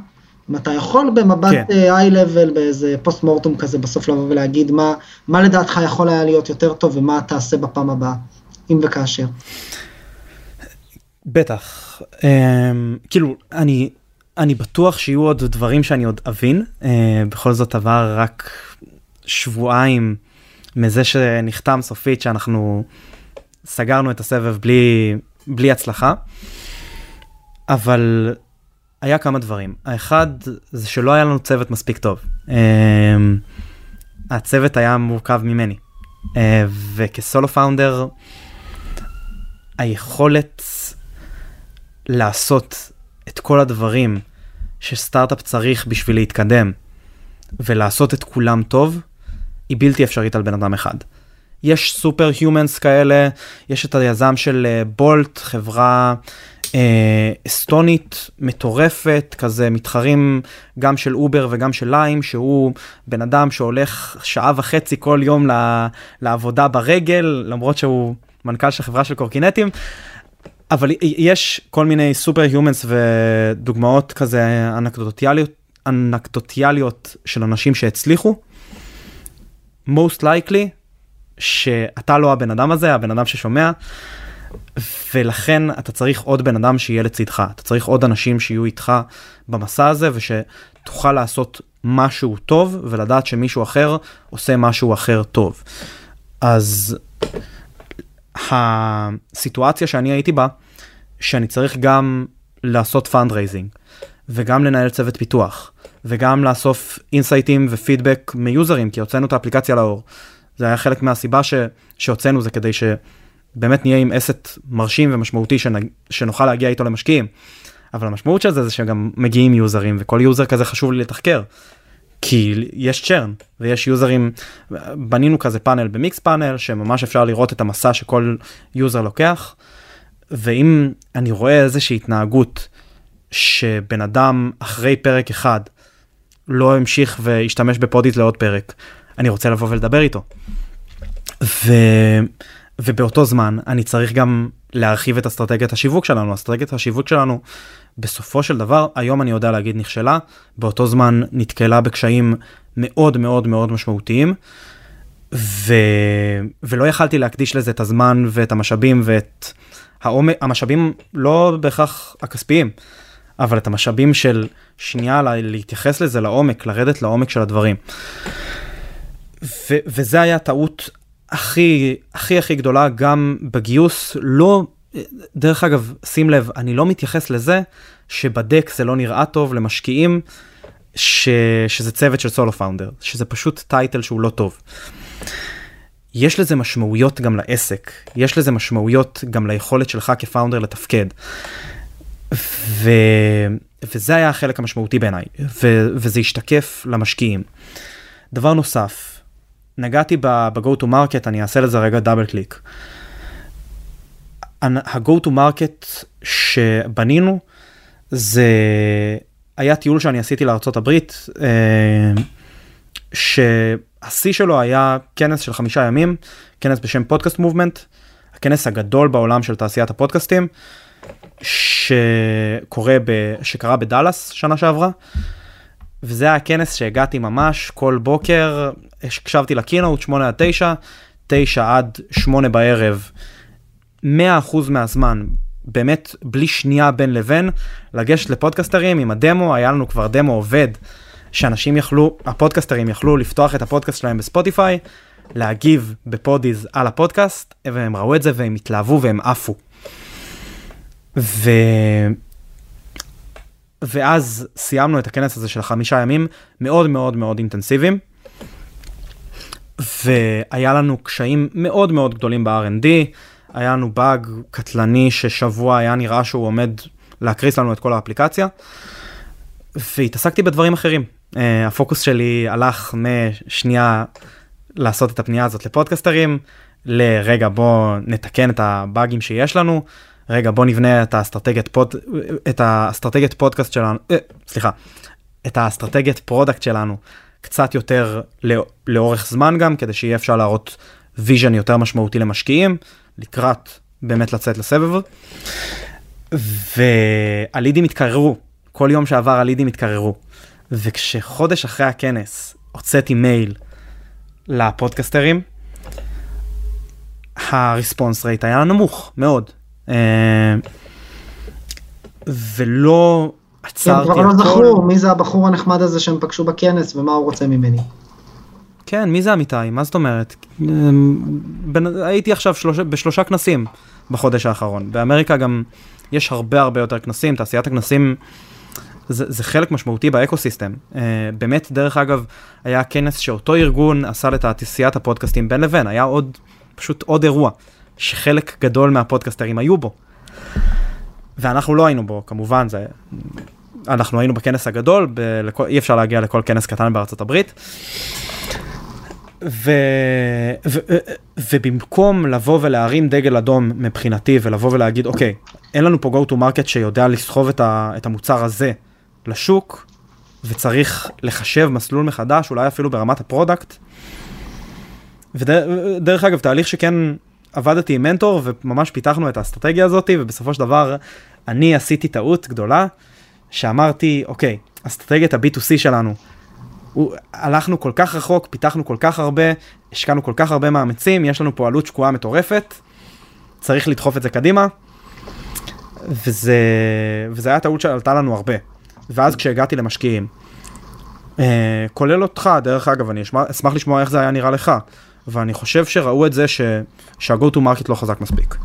אם אתה יכול במבט כן. high level, באיזה post mortem כזה, בסוף לבוא ולהגיד מה, מה לדעתך יכול היה להיות יותר טוב ומה תעשה בפעם הבאה, אם וכאשר. בטח, um, כאילו, אני, אני בטוח שיהיו עוד דברים שאני עוד אבין, uh, בכל זאת עבר רק שבועיים מזה שנחתם סופית שאנחנו סגרנו את הסבב בלי, בלי הצלחה, אבל היה כמה דברים. האחד זה שלא היה לנו צוות מספיק טוב. Uh, הצוות היה מורכב ממני. Uh, וכסולו פאונדר, היכולת לעשות את כל הדברים שסטארט-אפ צריך בשביל להתקדם, ולעשות את כולם טוב, היא בלתי אפשרית על בן אדם אחד. יש סופר הומנס כאלה, יש את היזם של בולט, uh, חברה אה, אסטונית מטורפת, כזה מתחרים גם של אובר וגם של ליים, שהוא בן אדם שהולך שעה וחצי כל יום לעבודה ברגל, למרות שהוא מנכ"ל של חברה של קורקינטים. אבל יש כל מיני super humans ודוגמאות כזה אנקדוטיאליות, אנקדוטיאליות של אנשים שהצליחו. most likely שאתה לא הבן אדם הזה, הבן אדם ששומע. ולכן אתה צריך עוד בן אדם שיהיה לצדך, אתה צריך עוד אנשים שיהיו איתך במסע הזה ושתוכל לעשות משהו טוב ולדעת שמישהו אחר עושה משהו אחר טוב. אז הסיטואציה שאני הייתי בה, שאני צריך גם לעשות fundraising וגם לנהל צוות פיתוח וגם לאסוף insight־ים ופידבק מ user־ים כי הוצאנו את האפליקציה לאור. זה היה חלק מהסיבה ש... שהוצאנו זה כדי ש... באמת נהיה עם asset מרשים ומשמעותי שנ... שנוכל להגיע איתו למשקיעים. אבל המשמעות של זה זה שגם מגיעים user־ים וכל user כזה חשוב לי לתחקר. כי יש churn ויש user־ים, בנינו כזה funnel במיקספאנל שממש אפשר לראות את המסע שכל user לוקח. ואם אני רואה איזושהי התנהגות שבן אדם אחרי פרק אחד לא המשיך והשתמש בפודיז לעוד פרק, אני רוצה לבוא ולדבר איתו. ו... ובאותו זמן אני צריך גם להרחיב את אסטרטגיית השיווק שלנו. אסטרטגיית השיווק שלנו בסופו של דבר, היום אני יודע להגיד נכשלה, באותו זמן נתקלה בקשיים מאוד מאוד מאוד משמעותיים, ו... ולא יכלתי להקדיש לזה את הזמן ואת המשאבים ואת העומק, המשאבים לא בהכרח הכספיים, אבל את המשאבים של שנייה להתייחס לזה לעומק, לרדת לעומק של הדברים. ו- וזה היה טעות הכי הכי הכי גדולה גם בגיוס, לא, דרך אגב, שים לב, אני לא מתייחס לזה שבדק זה לא נראה טוב למשקיעים, ש... שזה צוות של סולו פאונדר, שזה פשוט טייטל שהוא לא טוב. יש לזה משמעויות גם לעסק, יש לזה משמעויות גם ליכולת שלך כפאונדר לתפקד. ו... וזה היה החלק המשמעותי בעיניי, ו... וזה השתקף למשקיעים. דבר נוסף, נגעתי ב-go to market, אני אעשה לזה רגע דאבל קליק. ה-go to market שבנינו זה היה טיול שאני עשיתי לארה"ב, אה, שהשיא שלו היה כנס של חמישה ימים, כנס בשם פודקאסט מובמנט, הכנס הגדול בעולם של תעשיית הפודקאסטים, שקורה ב, שקרה בדאלאס שנה שעברה. וזה היה כנס שהגעתי ממש כל בוקר, הקשבתי לקינאות 8 עד 9, 9 עד 8 בערב, 100% מהזמן, באמת בלי שנייה בין לבין, לגשת לפודקסטרים עם הדמו, היה לנו כבר דמו עובד, שאנשים יכלו, הפודקסטרים יכלו לפתוח את הפודקאסט שלהם בספוטיפיי, להגיב בפודיז על הפודקאסט, והם ראו את זה והם התלהבו והם עפו. ו... ואז סיימנו את הכנס הזה של החמישה ימים מאוד מאוד מאוד אינטנסיביים. והיה לנו קשיים מאוד מאוד גדולים ב-R&D, היה לנו באג קטלני ששבוע היה נראה שהוא עומד להקריס לנו את כל האפליקציה. והתעסקתי בדברים אחרים. אה, הפוקוס שלי הלך משנייה לעשות את הפנייה הזאת ל podcasters, לרגע בוא נתקן את הבאגים שיש לנו, רגע בוא נבנה את האסטרטגיית פוד, את האסטרטגיית פודקאסט שלנו, אה, סליחה, את האסטרטגיית product שלנו קצת יותר לא, לאורך זמן גם, כדי שיהיה אפשר להראות vision יותר משמעותי למשקיעים, לקראת באמת לצאת לסבב. והלידים התקררו, כל יום שעבר הלידים התקררו. וכשחודש אחרי הכנס הוצאתי מייל לפודקסטרים, הריספונס רייט היה נמוך מאוד. אה, ולא עצרתי הם כבר לא זכרו מי זה הבחור הנחמד הזה שהם פגשו בכנס ומה הוא רוצה ממני. כן, מי זה אמיתי? מה זאת אומרת? הייתי עכשיו שלוש, בשלושה כנסים בחודש האחרון. באמריקה גם יש הרבה הרבה יותר כנסים, תעשיית הכנסים זה, זה חלק משמעותי באקוסיסטם. Uh, באמת, דרך אגב, היה כנס שאותו ארגון עשה לתעשיית הפודקאסטים בין לבין, היה עוד, פשוט עוד אירוע. שחלק גדול מהפודקסטרים היו בו. ואנחנו לא היינו בו, כמובן, זה... אנחנו היינו בכנס הגדול, בלכל... אי אפשר להגיע לכל כנס קטן בארצות הברית. ו... ו... ובמקום לבוא ולהרים דגל אדום מבחינתי ולבוא ולהגיד אוקיי אין לנו פה go to market שיודע לסחוב את, ה... את המוצר הזה לשוק וצריך לחשב מסלול מחדש אולי אפילו ברמת ה product. ודרך אגב תהליך שכן עבדתי עם מנטור וממש פיתחנו את האסטרטגיה הזאת ובסופו של דבר אני עשיתי טעות גדולה שאמרתי אוקיי אסטרטגיית ה-B2C שלנו הוא, הלכנו כל כך רחוק פיתחנו כל כך הרבה השקענו כל כך הרבה מאמצים יש לנו פה עלות שקועה מטורפת צריך לדחוף את זה קדימה וזה וזה היה טעות שעלתה לנו הרבה ואז כשהגעתי למשקיעים אה, כולל אותך דרך אגב אני אשמח, אשמח לשמוע איך זה היה נראה לך. ואני חושב שראו את זה. שה-go to market לא חזק מספיק.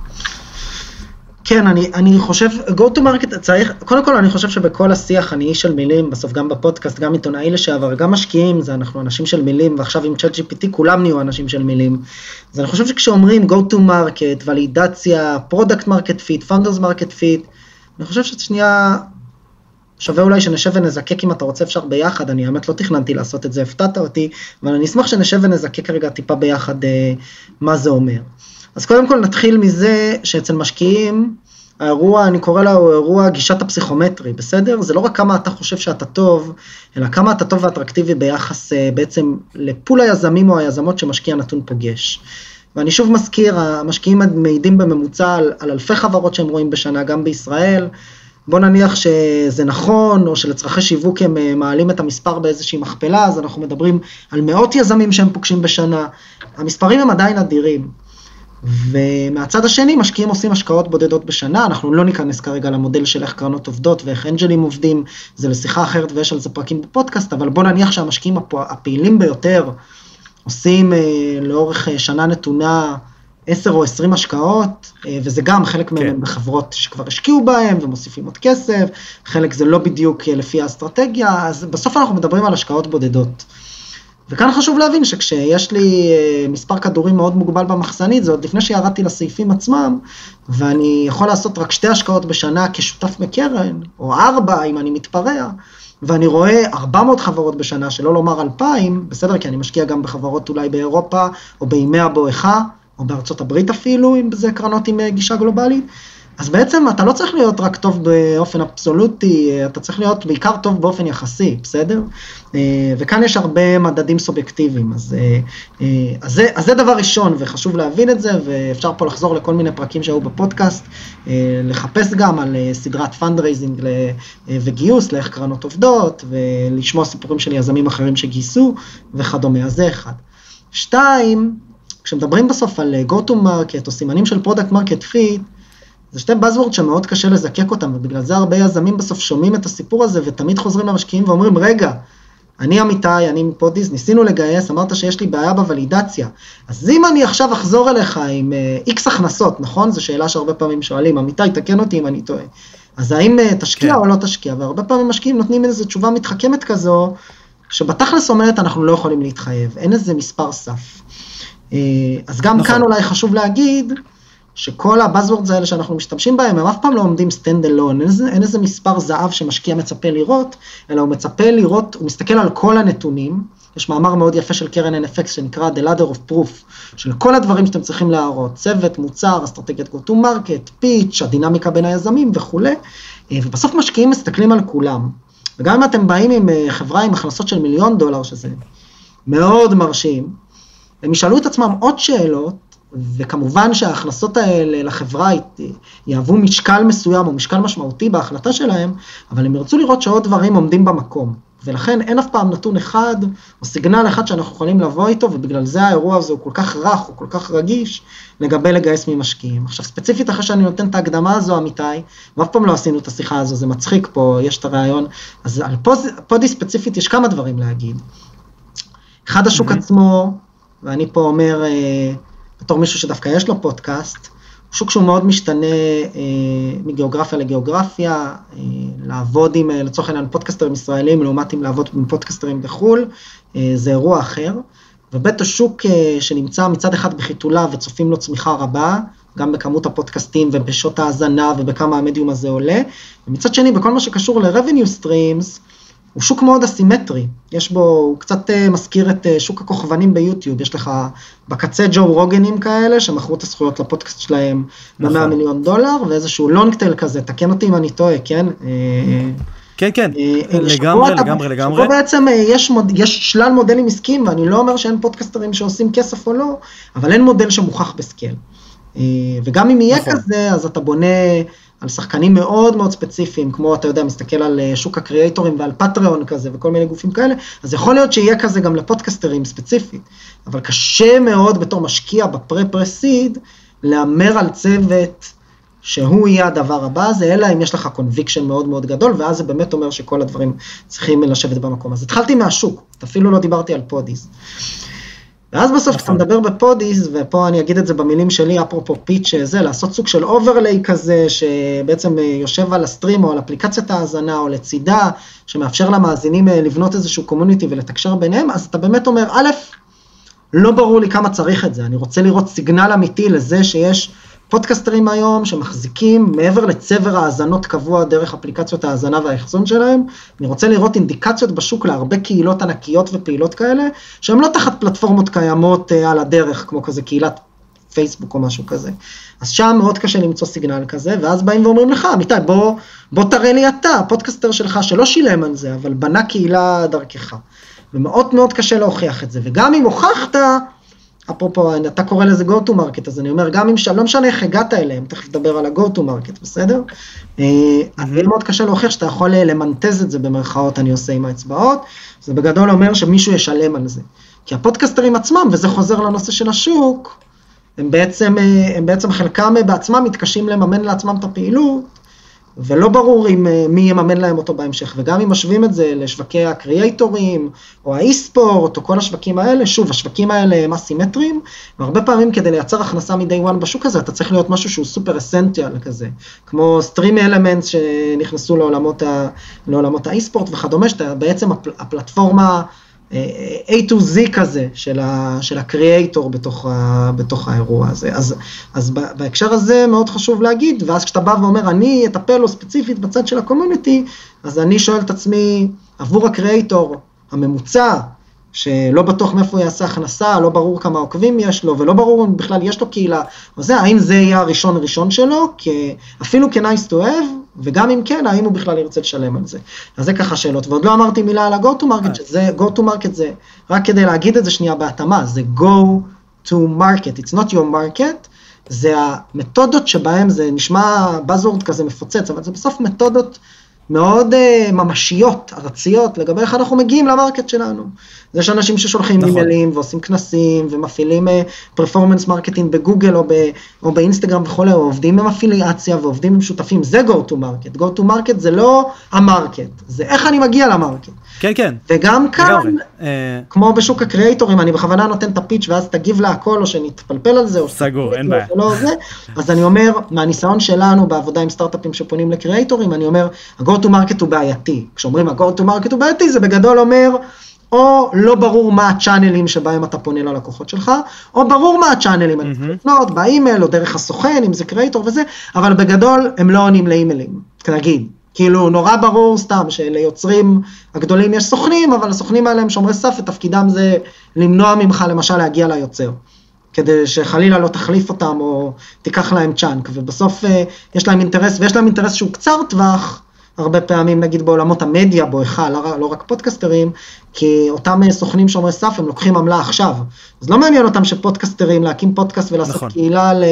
כן, אני, אני חושב, go to market צריך, קודם כל אני חושב שבכל השיח אני איש של מילים, בסוף גם בפודקאסט, גם עיתונאי לשעבר, גם משקיעים, זה אנחנו אנשים של מילים, ועכשיו עם צ'אט GPT כולם נהיו אנשים של מילים. אז אני חושב שכשאומרים go to market, ולידציה, product market fit, founders market fit, אני חושב ששנייה שווה אולי שנשב ונזקק אם אתה רוצה אפשר ביחד, אני האמת לא תכננתי לעשות את זה, הפתעת אותי, אבל אני אשמח שנשב ונזקק רגע טיפה ביחד אה, מה זה אומר. אז קודם כל נתחיל מזה שאצל משקיעים, האירוע, אני קורא לו אירוע גישת הפסיכומטרי, בסדר? זה לא רק כמה אתה חושב שאתה טוב, אלא כמה אתה טוב ואטרקטיבי ביחס אה, בעצם לפול היזמים או היזמות שמשקיע נתון פוגש. ואני שוב מזכיר, המשקיעים מעידים בממוצע על, על אלפי חברות שהם רואים בשנה, גם בישראל. בוא נניח שזה נכון, או שלצרכי שיווק הם אה, מעלים את המספר באיזושהי מכפלה, אז אנחנו מדברים על מאות יזמים שהם פוגשים בשנה. המספרים הם עדיין אדירים. ומהצד השני, משקיעים עושים השקעות בודדות בשנה, אנחנו לא ניכנס כרגע למודל של איך קרנות עובדות ואיך אנג'לים עובדים, זה לשיחה אחרת ויש על זה פרקים בפודקאסט, אבל בוא נניח שהמשקיעים הפעילים ביותר עושים אה, לאורך אה, שנה נתונה 10 או 20 השקעות, אה, וזה גם חלק כן. מהם בחברות שכבר השקיעו בהם ומוסיפים עוד כסף, חלק זה לא בדיוק לפי האסטרטגיה, אז בסוף אנחנו מדברים על השקעות בודדות. וכאן חשוב להבין שכשיש לי מספר כדורים מאוד מוגבל במחסנית, זה עוד לפני שירדתי לסעיפים עצמם, ואני יכול לעשות רק שתי השקעות בשנה כשותף בקרן, או ארבע אם אני מתפרע, ואני רואה 400 חברות בשנה, שלא לומר 2,000, בסדר, כי אני משקיע גם בחברות אולי באירופה, או בימי הבואכה, או בארצות הברית אפילו, אם זה קרנות עם אה, גישה גלובלית. אז בעצם אתה לא צריך להיות רק טוב באופן אבסולוטי, אתה צריך להיות בעיקר טוב באופן יחסי, בסדר? אה, וכאן יש הרבה מדדים סובייקטיביים, אז, אה, אה, אז, זה, אז זה דבר ראשון, וחשוב להבין את זה, ואפשר פה לחזור לכל מיני פרקים שהיו בפודקאסט, לחפש גם על סדרת fundraising וגיוס, לאיך קרנות עובדות, ולשמוע סיפורים של יזמים אחרים שגייסו, וכדומה, אז זה אחד. שתיים, כשמדברים בסוף על go to market או סימנים של product market fit, זה שתי buzzwords שמאוד קשה לזקק אותם, ובגלל זה הרבה יזמים בסוף שומעים את הסיפור הזה ותמיד חוזרים למשקיעים ואומרים, רגע, אני אמיתי, אני מפודיז, ניסינו לגייס, אמרת שיש לי בעיה בוולידציה. אז אם אני עכשיו אחזור אליך עם איקס uh, הכנסות, נכון? זו שאלה שהרבה פעמים שואלים, אמיתי, תקן אותי אם אני טועה. אז האם uh, תשקיע כן. או לא תשקיע? והרבה פעמים משקיעים נותנים איזו תשובה מתחכמת כזו, שבתכלס אומרת אנחנו לא יכולים להתחייב, אין איזה מספר סף. Uh, אז גם נכון. כאן אולי חשוב להגיד, שכל הבאזוורדס האלה שאנחנו משתמשים בהם, הם אף פעם לא עומדים stand alone, אין אין איזה מספר זהב שמשקיע מצפה לראות, אלא הוא מצפה לראות, הוא מסתכל על כל הנתונים, יש מאמר מאוד יפה של קרן NFX שנקרא The Ladder of Proof, של כל הדברים שאתם צריכים להראות, צוות, מוצר, אסטרטגיית go to market, פיץ', הדינמיקה בין היזמים וכולי, אה, ובסוף משקיעים מסתכלים על כולם. וגם אם אתם באים עם אה, חברה עם הכנסות של מיליון דולר, שזה מאוד מרשים, הם ישאלו את עצמם עוד שאלות, וכמובן שההכנסות האלה לחברה יהוו משקל מסוים או משקל משמעותי בהחלטה שלהם, אבל הם ירצו לראות שעוד דברים עומדים במקום. ולכן אין אף פעם נתון אחד או סיגנל אחד שאנחנו יכולים לבוא איתו, ובגלל זה האירוע הזה הוא כל כך רך, הוא כל כך רגיש, לגבי לגייס ממשקיעים. עכשיו, ספציפית אחרי שאני נותן את ההקדמה הזו, אמיתי, ואף פעם לא עשינו את השיחה הזו, זה מצחיק פה, יש את הרעיון, אז על פודי ספציפית יש כמה דברים להגיד. אחד, השוק mm-hmm. עצמו, ואני פה אומר, אה, בתור מישהו שדווקא יש לו פודקאסט, הוא שוק שהוא מאוד משתנה אה, מגיאוגרפיה לגיאוגרפיה, אה, לעבוד עם, אה, לצורך העניין, פודקאסטרים ישראלים, לעומת עם לעבוד עם פודקאסטרים בחו"ל, אה, זה אירוע אחר. ובית השוק אה, שנמצא מצד אחד בחיתולה וצופים לו צמיחה רבה, גם בכמות הפודקאסטים ובשעות ההאזנה ובכמה המדיום הזה עולה, ומצד שני, בכל מה שקשור ל-revenue streams, הוא שוק מאוד אסימטרי, יש בו, הוא קצת uh, מזכיר את uh, שוק הכוכבנים ביוטיוב, יש לך בקצה ג'ו רוגנים כאלה שמכרו את הזכויות לפודקאסט שלהם נכון. ב-100 מיליון דולר, ואיזשהו long tail כזה, תקן אותי אם אני טועה, כן? אה, כן, כן, לגמרי, לגמרי, לגמרי. שבו בעצם יש, מוד, יש שלל מודלים עסקיים, ואני לא אומר שאין פודקסטרים שעושים כסף או לא, אבל אין מודל שמוכח ב scale. וגם אם יהיה נכון. כזה, אז אתה בונה... על שחקנים מאוד מאוד ספציפיים, כמו אתה יודע, מסתכל על אה, שוק הקריאייטורים ועל פטריון כזה וכל מיני גופים כאלה, אז יכול להיות שיהיה כזה גם לפודקסטרים ספציפית, אבל קשה מאוד בתור משקיע בפרה- pre-seed, להמר על צוות שהוא יהיה הדבר הבא הזה, אלא אם יש לך conviction מאוד מאוד גדול, ואז זה באמת אומר שכל הדברים צריכים לשבת במקום. אז התחלתי מהשוק, אפילו לא דיברתי על פודיז. ואז בסוף כשאתה נכון. מדבר בפודיז, ופה אני אגיד את זה במילים שלי, אפרופו פיץ' זה, לעשות סוג של overlay כזה, שבעצם אה, יושב על ה stream או על אפליקציית ההאזנה או לצידה, שמאפשר למאזינים אה, לבנות איזשהו קומיוניטי ולתקשר ביניהם, אז אתה באמת אומר, א', לא ברור לי כמה צריך את זה, אני רוצה לראות סיגנל אמיתי לזה שיש פודקסטרים היום שמחזיקים מעבר לצבר האזנות קבוע דרך אפליקציות ההאזנה והאחסון שלהם, אני רוצה לראות אינדיקציות בשוק להרבה קהילות ענקיות ופעילות כאלה, שהן לא תחת פלטפורמות קיימות אה, על הדרך, כמו כזה קהילת פייסבוק או משהו כזה. אז שם מאוד קשה למצוא סיגנל כזה, ואז באים ואומרים לך, אמיתי, בוא, בוא תראה לי אתה, הפודקאסטר שלך שלא שילם על זה, אבל בנה קהילה דרכך. ומאוד מאוד קשה להוכיח את זה, וגם אם הוכחת, אפרופו, אתה קורא לזה go to market, אז אני אומר, גם אם, לא משנה איך הגעת אליהם, תכף נדבר על ה-go to market, בסדר? אה, אז יהיה מאוד קשה להוכיח שאתה יכול למנטז את זה במרכאות, אני עושה עם האצבעות, זה בגדול אומר שמישהו ישלם על זה. כי הפודקסטרים עצמם, וזה חוזר לנושא של השוק, הם בעצם, אה, הם בעצם חלקם בעצמם מתקשים לממן לעצמם את הפעילות, ולא ברור אם, אה, מי יממן להם אותו בהמשך. וגם אם משווים את זה לשווקי הקריאייטורים, או האי-ספורט, או כל השווקים האלה, שוב, השווקים האלה הם אסימטריים, והרבה פעמים כדי לייצר הכנסה מ-day one בשוק הזה, אתה צריך להיות משהו שהוא סופר אסנטיאל כזה, כמו סטרים אלמנטס שנכנסו לעולמות, ה, לעולמות האי-ספורט וכדומה, שאתה בעצם הפל, הפלטפורמה A to Z כזה של, ה, של הקריאייטור בתוך, ה, בתוך האירוע הזה. אז, אז בהקשר הזה מאוד חשוב להגיד, ואז כשאתה בא ואומר, אני אטפל לו ספציפית בצד של הקומיוניטי, אז אני שואל את עצמי, עבור הקריאייטור הממוצע, שלא בטוח מאיפה הוא יעשה הכנסה, לא ברור כמה עוקבים יש לו, ולא ברור אם בכלל יש לו קהילה, וזה, האם זה יהיה הראשון הראשון שלו, אפילו כ-nice to have, וגם אם כן, האם הוא בכלל ירצה לשלם על זה. אז זה ככה שאלות, ועוד לא אמרתי מילה על ה-go to market, שזה, go to market זה, רק כדי להגיד את זה שנייה בהתאמה, זה go to market, it's not your market, זה המתודות שבהם זה נשמע buzzword כזה מפוצץ, אבל זה בסוף מתודות מאוד uh, ממשיות, ארציות, לגבי איך אנחנו מגיעים ל market שלנו. אז יש אנשים ששולחים נכון. אימיילים ועושים כנסים ומפעילים performance uh, marketing בגוגל או, ב, או באינסטגרם וכולי, או עובדים עם אפיליאציה ועובדים עם שותפים, זה go to market. go to market זה לא ה market, זה איך אני מגיע ל market. כן, כן. וגם כאן, אה... כמו בשוק הקריאייטורים, אני בכוונה נותן את הפיץ' ואז תגיב להכל או שנתפלפל על זה. או סגור, אין בעיה. לא זה, אז אני אומר, מהניסיון שלנו בעבודה עם סטארט-אפים שפונים לקריאייטורים, אני אומר, ה-go to market הוא בעייתי. כשאומרים ה-go to market הוא בעייתי, זה בגדול אומר, או לא ברור מה הצ'אנלים שבהם אתה פונה ללקוחות שלך, או ברור מה הצ'אנלים, mm-hmm. אני צריך לפנות באימייל או דרך הסוכן, אם זה קריאייטור וזה, אבל בגדול הם לא עונים לאימיילים, נגיד. כאילו נורא ברור סתם שליוצרים הגדולים יש סוכנים, אבל הסוכנים האלה הם שומרי סף ותפקידם זה למנוע ממך למשל להגיע ליוצר. כדי שחלילה לא תחליף אותם או תיקח להם chunk, ובסוף אה, יש להם אינטרס, ויש להם אינטרס שהוא קצר טווח, הרבה פעמים נגיד בעולמות המדיה, בואכה, לא, לא רק פודקסטרים, כי אותם אה, סוכנים שומרי סף הם לוקחים עמלה עכשיו. אז לא מעניין אותם שפודקסטרים, להקים פודקאסט ולעשות נכון. קהילה ל...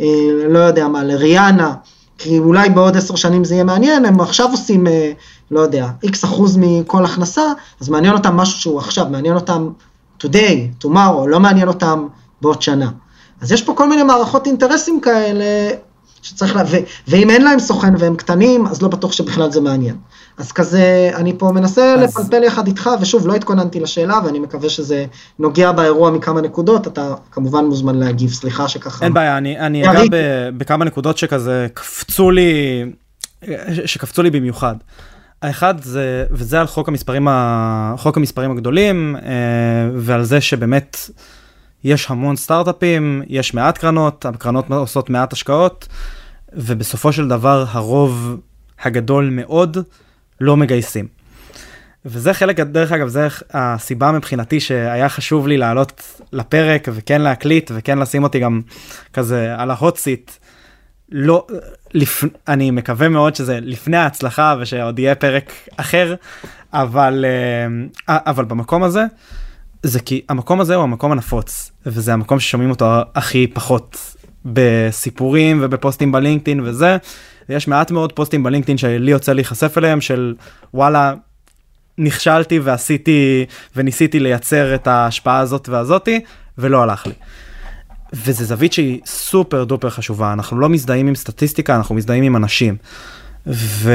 אה, לא יודע מה, לריאנה. כי אולי בעוד עשר שנים זה יהיה מעניין, הם עכשיו עושים, אה, לא יודע, איקס אחוז מכל הכנסה, אז מעניין אותם משהו שהוא עכשיו, מעניין אותם today, tomorrow, לא מעניין אותם בעוד שנה. אז יש פה כל מיני מערכות אינטרסים כאלה, שצריך, לה, ואם אין להם סוכן והם קטנים, אז לא בטוח שבכלל זה מעניין. אז כזה, אני פה מנסה אז... לפלפל יחד איתך, ושוב, לא התכוננתי לשאלה, ואני מקווה שזה נוגע באירוע מכמה נקודות, אתה כמובן מוזמן להגיב, סליחה שככה. אין בעיה, אני, אני אגע בכמה נקודות שכזה קפצו לי, שקפצו לי במיוחד. האחד זה, וזה על חוק המספרים, ה, חוק המספרים הגדולים, אה, ועל זה שבאמת יש המון סטארט-אפים, יש מעט קרנות, הקרנות עושות מעט השקעות, ובסופו של דבר הרוב הגדול מאוד לא מגייסים. וזה חלק, דרך אגב, זה הסיבה מבחינתי שהיה חשוב לי לעלות לפרק וכן להקליט וכן לשים אותי גם כזה על ההוט סיט. לא, לפ... אני מקווה מאוד שזה לפני ההצלחה ושעוד יהיה פרק אחר, אבל, אה, אבל במקום הזה, זה כי המקום הזה הוא המקום הנפוץ, וזה המקום ששומעים אותו הכי פחות בסיפורים ובפוסטים בלינקדאין וזה. יש מעט מאוד פוסטים בלינקדאין שלי יוצא להיחשף אליהם של וואלה, נכשלתי ועשיתי וניסיתי לייצר את ההשפעה הזאת והזאתי, ולא הלך לי. וזה זווית שהיא סופר דופר חשובה, אנחנו לא מזדהים עם סטטיסטיקה, אנחנו מזדהים עם אנשים. ו...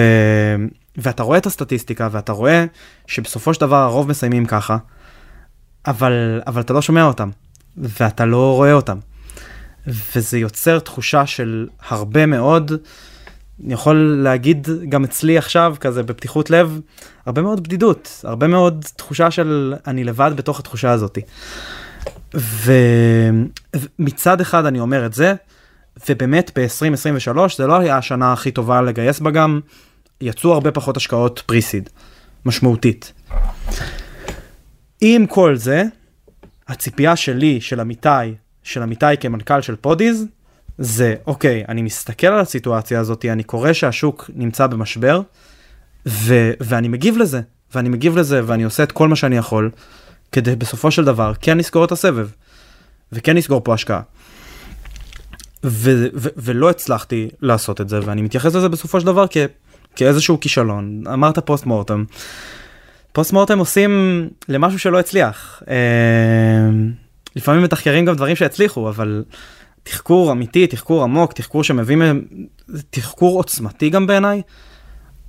ואתה רואה את הסטטיסטיקה ואתה רואה שבסופו של דבר הרוב מסיימים ככה, אבל, אבל אתה לא שומע אותם, ואתה לא רואה אותם. וזה יוצר תחושה של הרבה מאוד אני יכול להגיד גם אצלי עכשיו, כזה בפתיחות לב, הרבה מאוד בדידות, הרבה מאוד תחושה של אני לבד בתוך התחושה הזאת. ומצד אחד אני אומר את זה, ובאמת ב-2023 זה לא היה השנה הכי טובה לגייס בה גם, יצאו הרבה פחות השקעות פריסיד, משמעותית. עם כל זה, הציפייה שלי, של אמיתי, של אמיתי כמנכ"ל של פודיז, זה אוקיי, אני מסתכל על הסיטואציה הזאת, אני קורא שהשוק נמצא במשבר, ו- ואני מגיב לזה, ואני מגיב לזה, ואני עושה את כל מה שאני יכול, כדי בסופו של דבר כן לסגור את הסבב, וכן לסגור פה השקעה. ו- ו- ולא הצלחתי לעשות את זה, ואני מתייחס לזה בסופו של דבר כ- כאיזשהו כישלון. אמרת פוסט מורטם. פוסט מורטם עושים למשהו שלא הצליח. אה, לפעמים מתחקרים גם דברים שהצליחו, אבל תחקור אמיתי, תחקור עמוק, תחקור שמביא, מהם- תחקור עוצמתי גם בעיניי,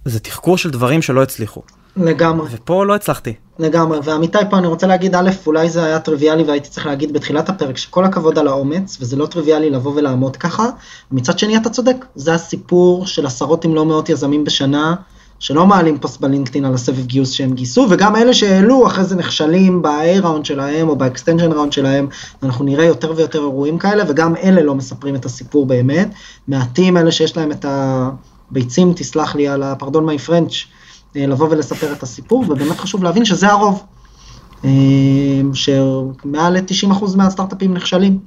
זה תחקור של דברים שלא הצליחו. לגמרי. ופה לא הצלחתי. לגמרי, ועמיתי פה אני רוצה להגיד, א', אולי זה היה טריוויאלי והייתי צריך להגיד בתחילת הפרק, שכל הכבוד על האומץ, וזה לא טריוויאלי לבוא ולעמוד ככה, מצד שני אתה צודק, זה הסיפור של עשרות אם לא מאות יזמים בשנה, שלא מעלים פוסט בלינקדאין על הסבב גיוס שהם גייסו, וגם אלה שהעלו אחרי זה נכשלים ב-A round שלהם או ב extension round שלהם, אנחנו נראה יותר ויותר אירועים כאלה, וגם אלה לא מספרים את הסיפור באמת, מעטים אלה שיש להם את הביצים, תסלח לי על ה pardon my French, לבוא ולספר את הסיפור, ובאמת חשוב להבין שזה הרוב. אה, שמעל ל-90% מהסטארט-אפים נכשלים.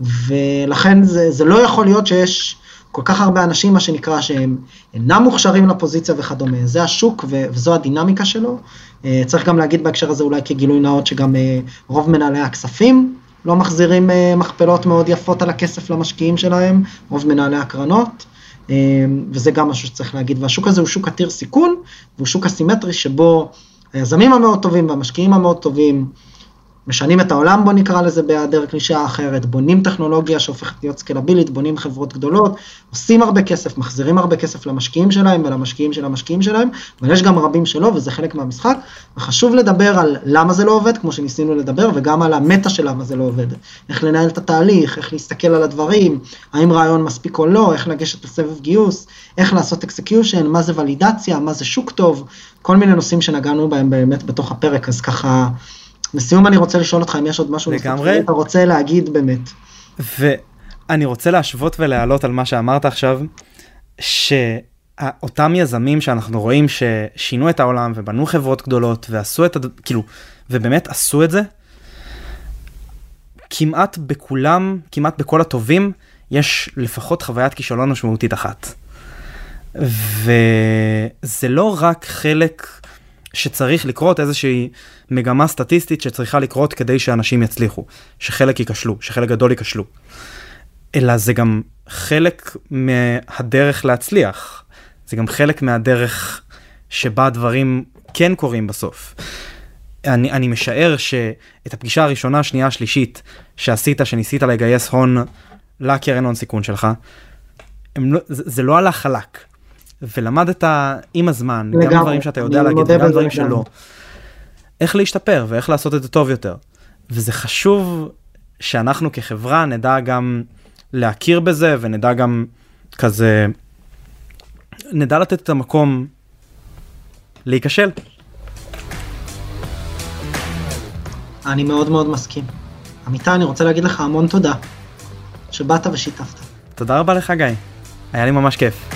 ולכן זה, זה לא יכול להיות שיש כל כך הרבה אנשים, מה שנקרא, שהם אינם מוכשרים לפוזיציה וכדומה. זה השוק וזו הדינמיקה שלו. אה, צריך גם להגיד בהקשר הזה אולי כגילוי נאות שגם אה, רוב מנהלי הכספים לא מחזירים אה, מכפלות מאוד יפות על הכסף למשקיעים שלהם, רוב מנהלי הקרנות. וזה גם משהו שצריך להגיד, והשוק הזה הוא שוק עתיר סיכון, והוא שוק אסימטרי שבו היזמים המאוד טובים והמשקיעים המאוד טובים משנים את העולם בוא נקרא לזה בהיעדר קלישאה אחרת, בונים טכנולוגיה שהופכת להיות סקלבילית, בונים חברות גדולות, עושים הרבה כסף, מחזירים הרבה כסף למשקיעים שלהם ולמשקיעים של המשקיעים שלהם, אבל יש גם רבים שלא וזה חלק מהמשחק, וחשוב לדבר על למה זה לא עובד, כמו שניסינו לדבר, וגם על המטה של למה זה לא עובד, איך לנהל את התהליך, איך להסתכל על הדברים, האם רעיון מספיק או לא, איך לגשת לסבב גיוס, איך לעשות execution, מה זה ולידציה, מה זה שוק טוב, כל מיני נושאים שנגענו בהם באמת בתוך הפרק, אז ככה... לסיום אני רוצה לשאול אותך אם יש עוד משהו לגמרי. אתה רוצה להגיד באמת. ואני רוצה להשוות ולהעלות על מה שאמרת עכשיו, שאותם יזמים שאנחנו רואים ששינו את העולם ובנו חברות גדולות ועשו את, הד... כאילו, ובאמת עשו את זה, כמעט בכולם, כמעט בכל הטובים, יש לפחות חוויית כישלון משמעותית אחת. וזה לא רק חלק שצריך לקרות איזושהי מגמה סטטיסטית שצריכה לקרות כדי שאנשים יצליחו, שחלק ייכשלו, שחלק גדול ייכשלו, אלא זה גם חלק מהדרך להצליח, זה גם חלק מהדרך שבה דברים כן קורים בסוף. אני, אני משער שאת הפגישה הראשונה, השנייה, השלישית שעשית, שניסית לגייס הון לקרן הון סיכון שלך, לא, זה, זה לא הלך חלק. ולמדת עם הזמן, לגמרי, גם דברים שאתה יודע להגיד וגם דברים שלא. איך להשתפר ואיך לעשות את זה טוב יותר. וזה חשוב שאנחנו כחברה נדע גם להכיר בזה ונדע גם כזה, נדע לתת את המקום להיכשל. אני מאוד מאוד מסכים. אמיתי, אני רוצה להגיד לך המון תודה שבאת ושיתפת. תודה רבה לך גיא, היה לי ממש כיף.